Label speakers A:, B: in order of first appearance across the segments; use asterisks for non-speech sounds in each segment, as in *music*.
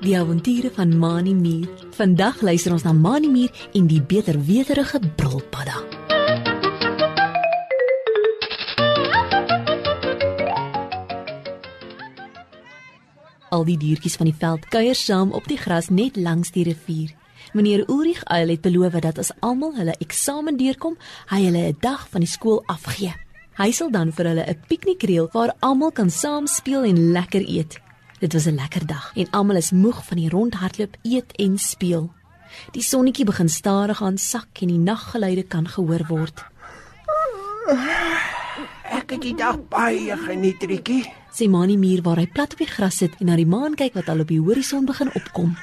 A: Die avonture van Mani Mier. Vandag luister ons na Mani Mier en die beterweterige brulpadda. Al die diertjies van die veld kuier saam op die gras net langs die rivier. Meneer Ulrich Uil het beloof dat as almal hulle eksamen deurkom, hy hulle 'n dag van die skool afgee. Hy sal dan vir hulle 'n piknikreël waar almal kan saam speel en lekker eet. Dit was 'n lekker dag en almal is moeg van die rondhardloop, eet en speel. Die sonnetjie begin stadig aan sak en die naggeluide kan gehoor word.
B: Ek het die dag baie geniet, Rietjie.
A: Sê Mani Muur waar hy plat op die gras sit en na die maan kyk wat al op die horison begin opkom.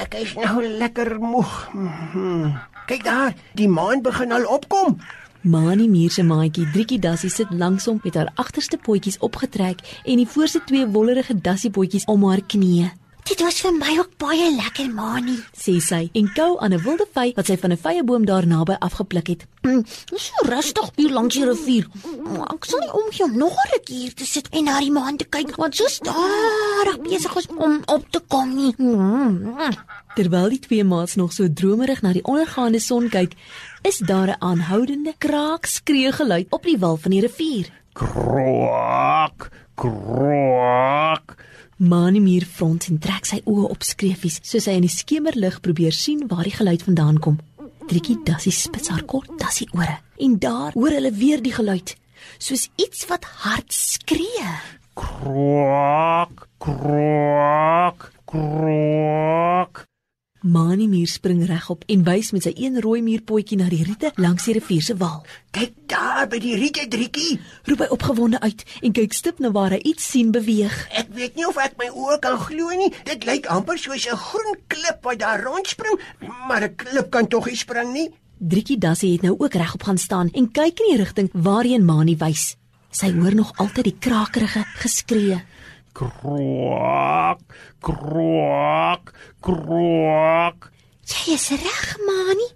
B: Ek is nou lekker moeg. Mhm. Kyk daar, die maan begin al opkom.
A: Mani Muur se maatjie Driekie Dassie sit langs hom met haar agterste potjies opgetrek en die voorste twee wollerige dassiepotjies om haar knieë.
C: Dit was vir my ook baie lekker, Mani.
A: sê sy en kou aan 'n wilde vy wat sy van 'n vyeboom daar naby afgepluk het.
C: Mm, Dis so rustig hier langs die rivier. Maar Ek sal nie omgee om nog 'n ruk hier te sit en na die maan te kyk want so stadig besig is om op te kom nie. Mm, mm.
A: Terwyl die twee maats nog so dromerig na die ondergaande son kyk, is daar 'n aanhoudende kraakskree geluid op die wal van die rivier.
D: Kroak, kroak.
A: Mani Muur front en trek sy oë op skreefies soos hy in die skemerlig probeer sien waar die geluid vandaan kom. Driekie Dassie spits haar kort dassie ore en daar hoor hulle weer die geluid, soos iets wat hard skree.
D: Kroak, kroak, kroak.
A: Mani Muur spring regop en wys met sy een rooi muurpotjie na die riete langs die rivier se wal.
B: Kyk daar by die riete, Rietjie.
A: Roep hy opgewonde uit en kyk stip na waar hy iets sien beweeg.
B: Ek weet nie of ek my oë kan glo nie. Dit lyk amper soos 'n groen klip wat daar rondspring, maar 'n klip kan tog nie spring nie.
A: Driekie Dassie het nou ook regop gaan staan en kyk in die rigting waarheen Mani wys. Sy hoor nog altyd die krakerige geskree.
D: Kroak, kroak, kroak.
C: Jy is reg, Mani.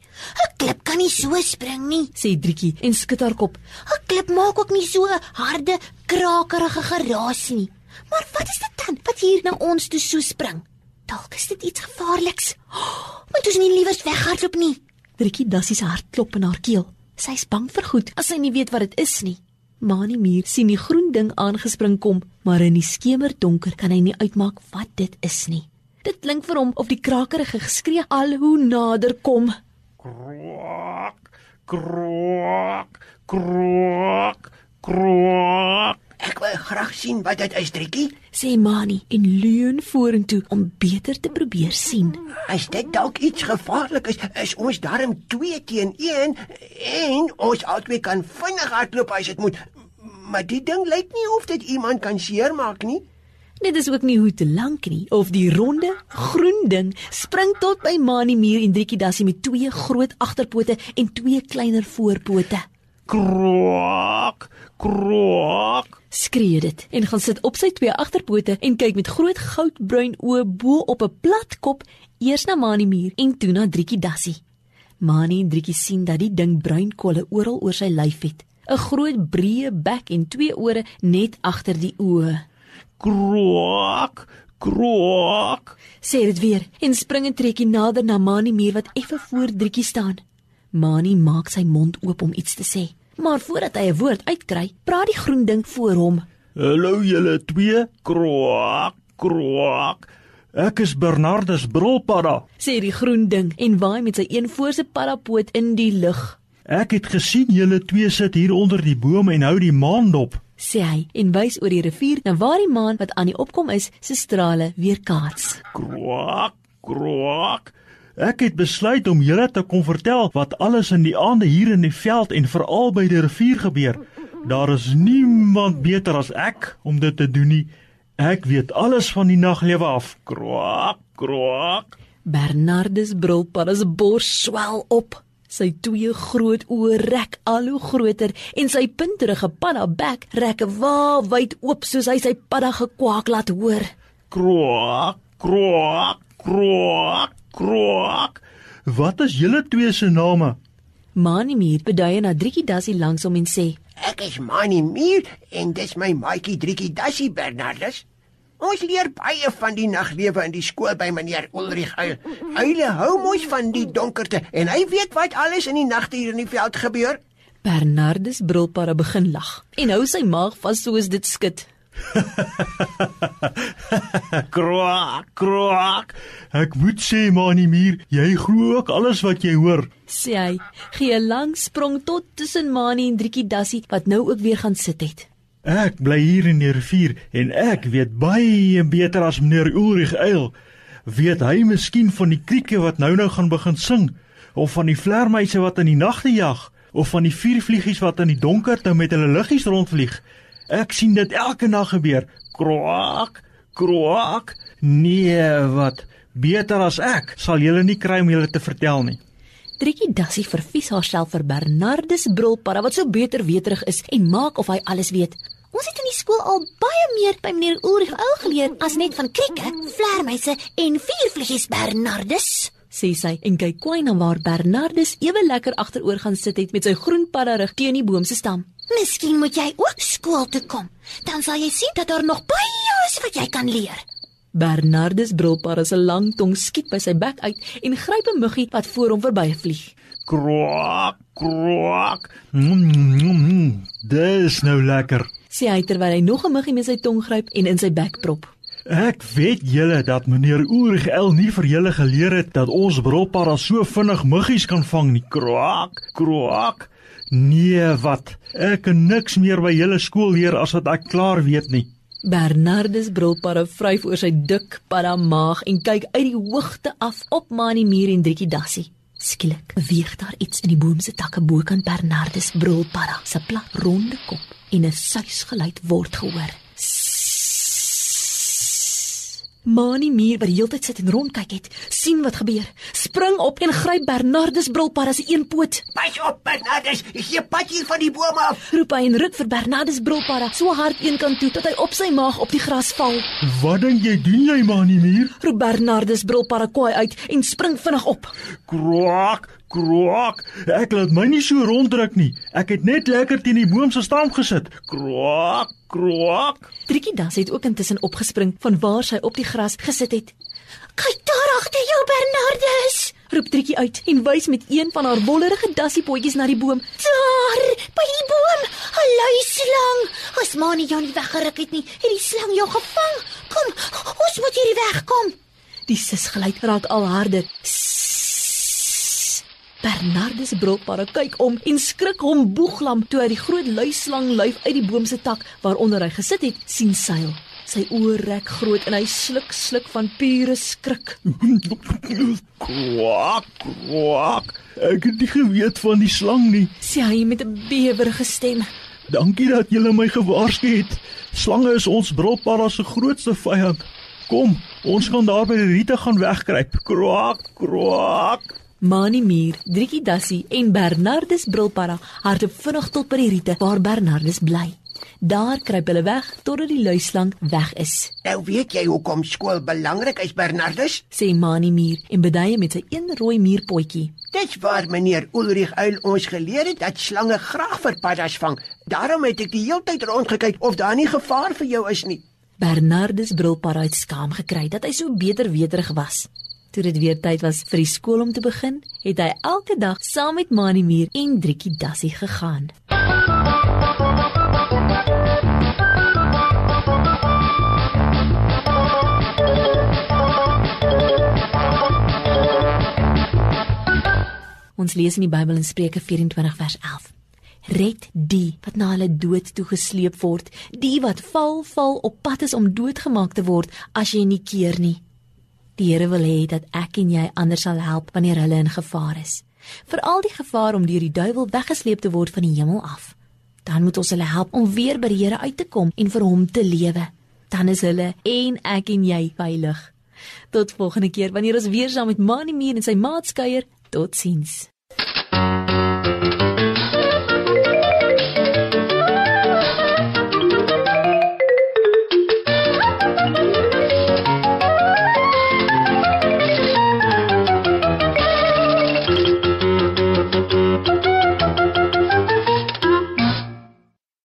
C: 'n Klip kan nie so spring nie.
A: sê Driekie en skud haar kop.
C: 'n Klip maak ook nie so harde, krakerige geraas nie. Maar wat is dit dan wat hier na ons toe so spring? Dalk is dit iets gevaarliks. Oh, *gasps* moet ons nie liewers weghardloop nie?
A: Driekie Dassie se hart klop in haar keel. Sy's bang vir goed as sy nie weet wat dit is nie. Mani Muur sien die groen ding aangespring kom, maar in die skemerdonker kan hy nie uitmaak wat dit is nie. Dit klink vir hom of die krakerige geskree al hoe nader kom.
D: Kroak, kroak, kroak, kroak.
B: Ek wil graag sien wat dit is, Rietjie.
A: sê Mani en leun vorentoe om beter te probeer sien.
B: As dit dalk iets gevaarlik is, is ons darm 2 teen 1 en ons albei kan vinnig hardloop as dit moet. Maar die ding lyk nie of dit iemand kan seermaak nie.
A: Dit is ook nie hoe te lank nie of die ronde groen ding spring tot by Mani Muur en Driekie Dassie met twee groot agterpote en twee kleiner voorpote.
D: Kroak, kroak.
A: Skree dit en gaan sit op sy twee agterpote en kyk met groot goudbruin oë bo op 'n plat kop eers na Mani Muur en toe na Driekie Dassie. Mani en Driekie sien dat die ding bruin kolle oral oor sy lyf het. 'n Groot breë bek en twee ore net agter die oë.
D: Kroak, kroak.
A: Sê dit weer en spring 'n trekkie nader na Mani Muur wat effe voor Driekie staan. Mani maak sy mond oop om iets te sê, maar voordat hy 'n woord uitkry, praat die groen ding voor hom.
D: Hallo julle twee. Kroak, kroak. Ek is Bernardus Brulpadda.
A: Sê die groen ding en waai met sy een voorste paddapoot in die lug.
D: Ek het gesien julle twee sit hier onder die boom en hou die maan dop.
A: sê hy en wys oor die rivier na waar die maan wat aan die opkom is, se strale weerkaats.
D: Kroak, kroak. Ek het besluit om julle te kom vertel wat alles in die aande hier in die veld en veral by die rivier gebeur. Daar is niemand beter as ek om dit te doen nie. Ek weet alles van die naglewe af. Kroak, kroak.
A: Bernardus brulpad se bors swel op. Sy twee groot oë rek al hoe groter en sy punterige padda bek rek wyd oop soos hy sy padda gekwaak laat hoor.
D: Kroak, kroak, kroak, kroak. Wat is julle twee se name?
A: Manimir beduie na Driekie Dassie langs hom en sê:
B: Ek is Mani Muur en dis my maatjie Driekie Dassie Bernardus. Ons leer baie van die naglewe in die skool by meneer Ulrich Uil. Uile hou mos van die donkerte en hy weet wat alles in die nagte hier in die veld gebeur.
A: Bernardus brulpare begin lag en hou sy maag vas soos dit skud. *laughs*
D: Kroak, kroak. Ek moet sê, Manie Muur, jy glo ook alles wat jy hoor.
A: Sê hy, gee 'n lang sprong tot tussen Mani en Driekie Dassie wat nou ook weer gaan sit het.
D: Ek bly hier in die rivier en ek weet baie beter as meneer Ulrich Uil. Weet hy miskien van die krieke wat nou-nou gaan begin sing of van die vlermuise wat in die nagte jag of van die vuurvliegies wat in die donkerte met hulle liggies rondvlieg? Ek sien dit elke nag gebeur. Kroak, kroak. Nee, wat? Beter as ek sal julle nie kry om julle te vertel nie.
A: Driekie Dassie vervies haarself vir Bernardus brulpara wat so beter weterig is en maak of hy alles weet.
C: Ons het in die skool al baie meer by meneer Ulrich Uil geleer as net van krieke, vlermuise en vuurvliegies Bernardus.
A: sê sy en kyk kwai na waar Bernardus ewe lekker agteroor gaan sit het met sy groen padda rug teen die boom se stam.
C: Miskien moet jy ook skool toe kom. Dan sal jy sien dat daar nog baie is wat jy kan leer.
A: Bernardus brulpara se lang tong skiet by sy bek uit en gryp 'n muggie wat voor hom verbyvlieg.
D: Kroak, kroak. Mm, mm, mm. Dis nou lekker.
A: Sê hy terwyl hy nog 'n muggie met sy tong gryp en in sy bek prop.
D: Ek weet julle dat meneer Ulrich El nie vir julle geleer het dat ons brulpara so vinnig muggies kan vang nie. Kroak, kroak. Nee, wat? Ek kan niks meer by julle skool leer as wat ek klaar weet nie.
A: Bernardus brulpara vryf oor sy dik padda maag en kyk uit die hoogte af op Mani Muur en Driekie Dassie. Skielik beweeg daar iets in die boom se takke bokant Bernardus brulpara se plat ronde kop en 'n suisgeluid word gehoor. Mani Muur wat die hele tyd sit en rondkyk het, sien wat gebeur. Spring op en gryp Bernardus brulpara se een poot.
B: Pas op Bernardus, ek gee pad hier van die boom af.
A: Roep hy en ruk vir Bernardus brulpara so hard eenkant toe dat hy op sy maag op die gras val.
D: Wat dink jy doen jy maar nie meer?
A: Roep Bernardus brulpara kwaai uit en spring vinnig op.
D: Kroak, kroak. Ek laat my nie so ronddruk nie. Ek het net lekker teen die boom se stam gesit. Kroak, kroak.
A: Driekie Das het ook intussen opgespring van waar sy op die gras gesit het.
C: Kyk daar agter jou Bernardus.
A: Roep Driekie uit en wys met een van haar wollerige dassiepotjies na die boom.
C: Daar, by die boom, 'n luislang. As Mani jou nie weggeruk het nie, het die slang jou gevang. Kom, ons moet hierdie wegkom.
A: Die sisgeluid raak al harder. Bernardus brulpare kyk om en skrik hom boeglam toe hy die groot luislang lyf uit die boom se tak waaronder hy gesit het sien seil. Sy oë rek groot en hy sluk sluk van pure skrik. *laughs*
D: Kwak, kwak. Ek het nie geweet van die slang nie.
A: Sê hy met 'n bewerige stem.
D: Dankie dat jy my gewaarsku het. Slange is ons brulpara se grootste vyand. Kom, ons gaan daar by die riete gaan wegkruip. Kwak, kwak.
A: Mani Muur, Driekie Dassie en Bernardus brulpara hardop vinnig tot by die riete waar Bernardus bly. Daar kruip hulle weg totdat die luislang weg is.
B: Nou weet jy hoekom skool belangrik is Bernardus?
A: Sê Mani Muur en beduie met sy een rooi muurpotjie.
B: Dis waar meneer Ulrich Uil ons geleer het dat slange graag vir paddas vang. Daarom het ek die hele tyd rondgekyk of daar nie gevaar vir jou is nie.
A: Bernardus brulpara het skaam gekry dat hy so beter weterig was. Toe dit weer tyd was vir die skool om te begin, het hy elke dag saam met Mani Muur en Driekie Dassie gegaan. Ons lees in die Bybel in Spreuke 24 vers 11. Red die wat na hulle dood toe gesleep word, die wat val val op pad is om doodgemaak te word as jy nie keer nie. Die Here wil hê dat ek en jy ander sal help wanneer hulle in gevaar is. Veral die gevaar om deur die duiwel weggesleep te word van die hemel af. Dan moet ons hulle help om weer by die Here uit te kom en vir hom te lewe. Dan is hulle en ek en jy veilig. Tot volgende keer wanneer ons weer saam met Mani Muur en sy maat kuier. Totsiens.